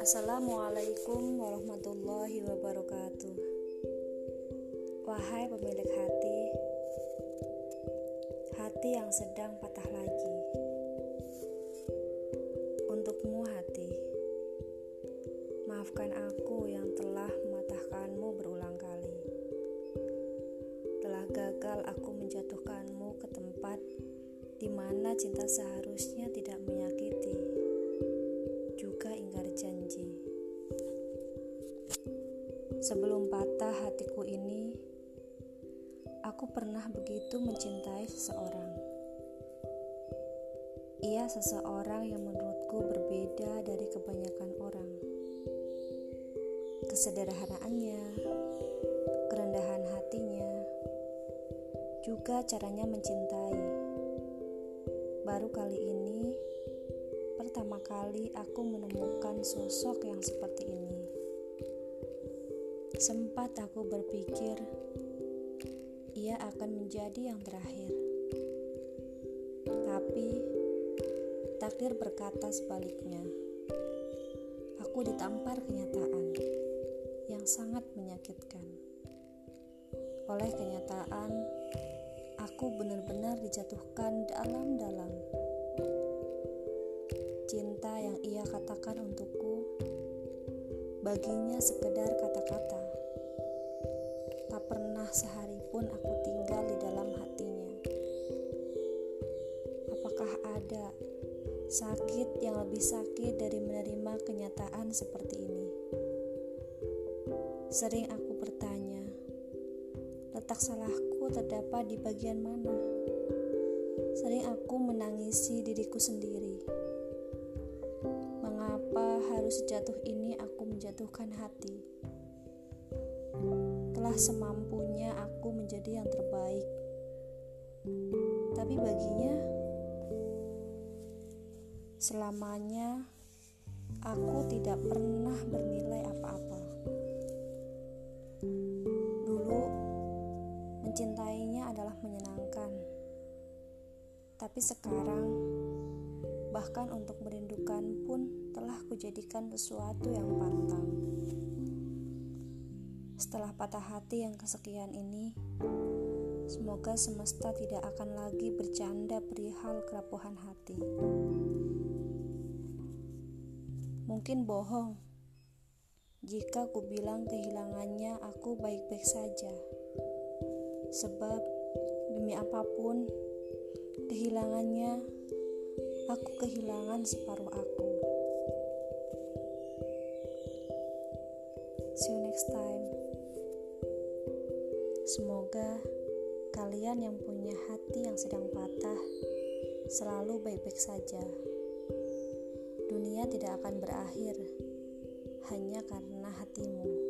Assalamualaikum warahmatullahi wabarakatuh. Wahai pemilik hati, hati yang sedang patah lagi. Untukmu hati, maafkan aku yang telah mematahkanmu berulang kali. Telah gagal aku menjatuhkanmu ke tempat di mana cinta seharusnya tidak menyakiti, juga ingkar janji. Sebelum patah hatiku ini, aku pernah begitu mencintai seseorang. Ia seseorang yang menurutku berbeda dari kebanyakan orang. Kesederhanaannya, kerendahan hatinya, juga caranya mencintai. Baru kali ini, pertama kali aku menemukan sosok yang seperti ini. Sempat aku berpikir ia akan menjadi yang terakhir. Tapi takdir berkata sebaliknya. Aku ditampar kenyataan yang sangat menyakitkan. Oleh kenyataan, aku benar-benar dijatuhkan dalam-dalam. Cinta yang ia katakan untukku baginya sekedar kata-kata pernah sehari pun aku tinggal di dalam hatinya. Apakah ada sakit yang lebih sakit dari menerima kenyataan seperti ini? Sering aku bertanya, letak salahku terdapat di bagian mana? Sering aku menangisi diriku sendiri. Mengapa harus jatuh ini aku menjatuhkan hati? telah semampunya aku menjadi yang terbaik. Tapi baginya, selamanya aku tidak pernah bernilai apa-apa. Tapi sekarang, bahkan untuk merindukan pun telah kujadikan sesuatu yang pantang. Setelah patah hati yang kesekian ini, semoga semesta tidak akan lagi bercanda perihal kerapuhan hati. Mungkin bohong jika ku bilang kehilangannya aku baik-baik saja. Sebab demi apa pun kehilangannya aku kehilangan separuh aku. See you next time. Semoga kalian yang punya hati yang sedang patah selalu baik-baik saja. Dunia tidak akan berakhir hanya karena hatimu.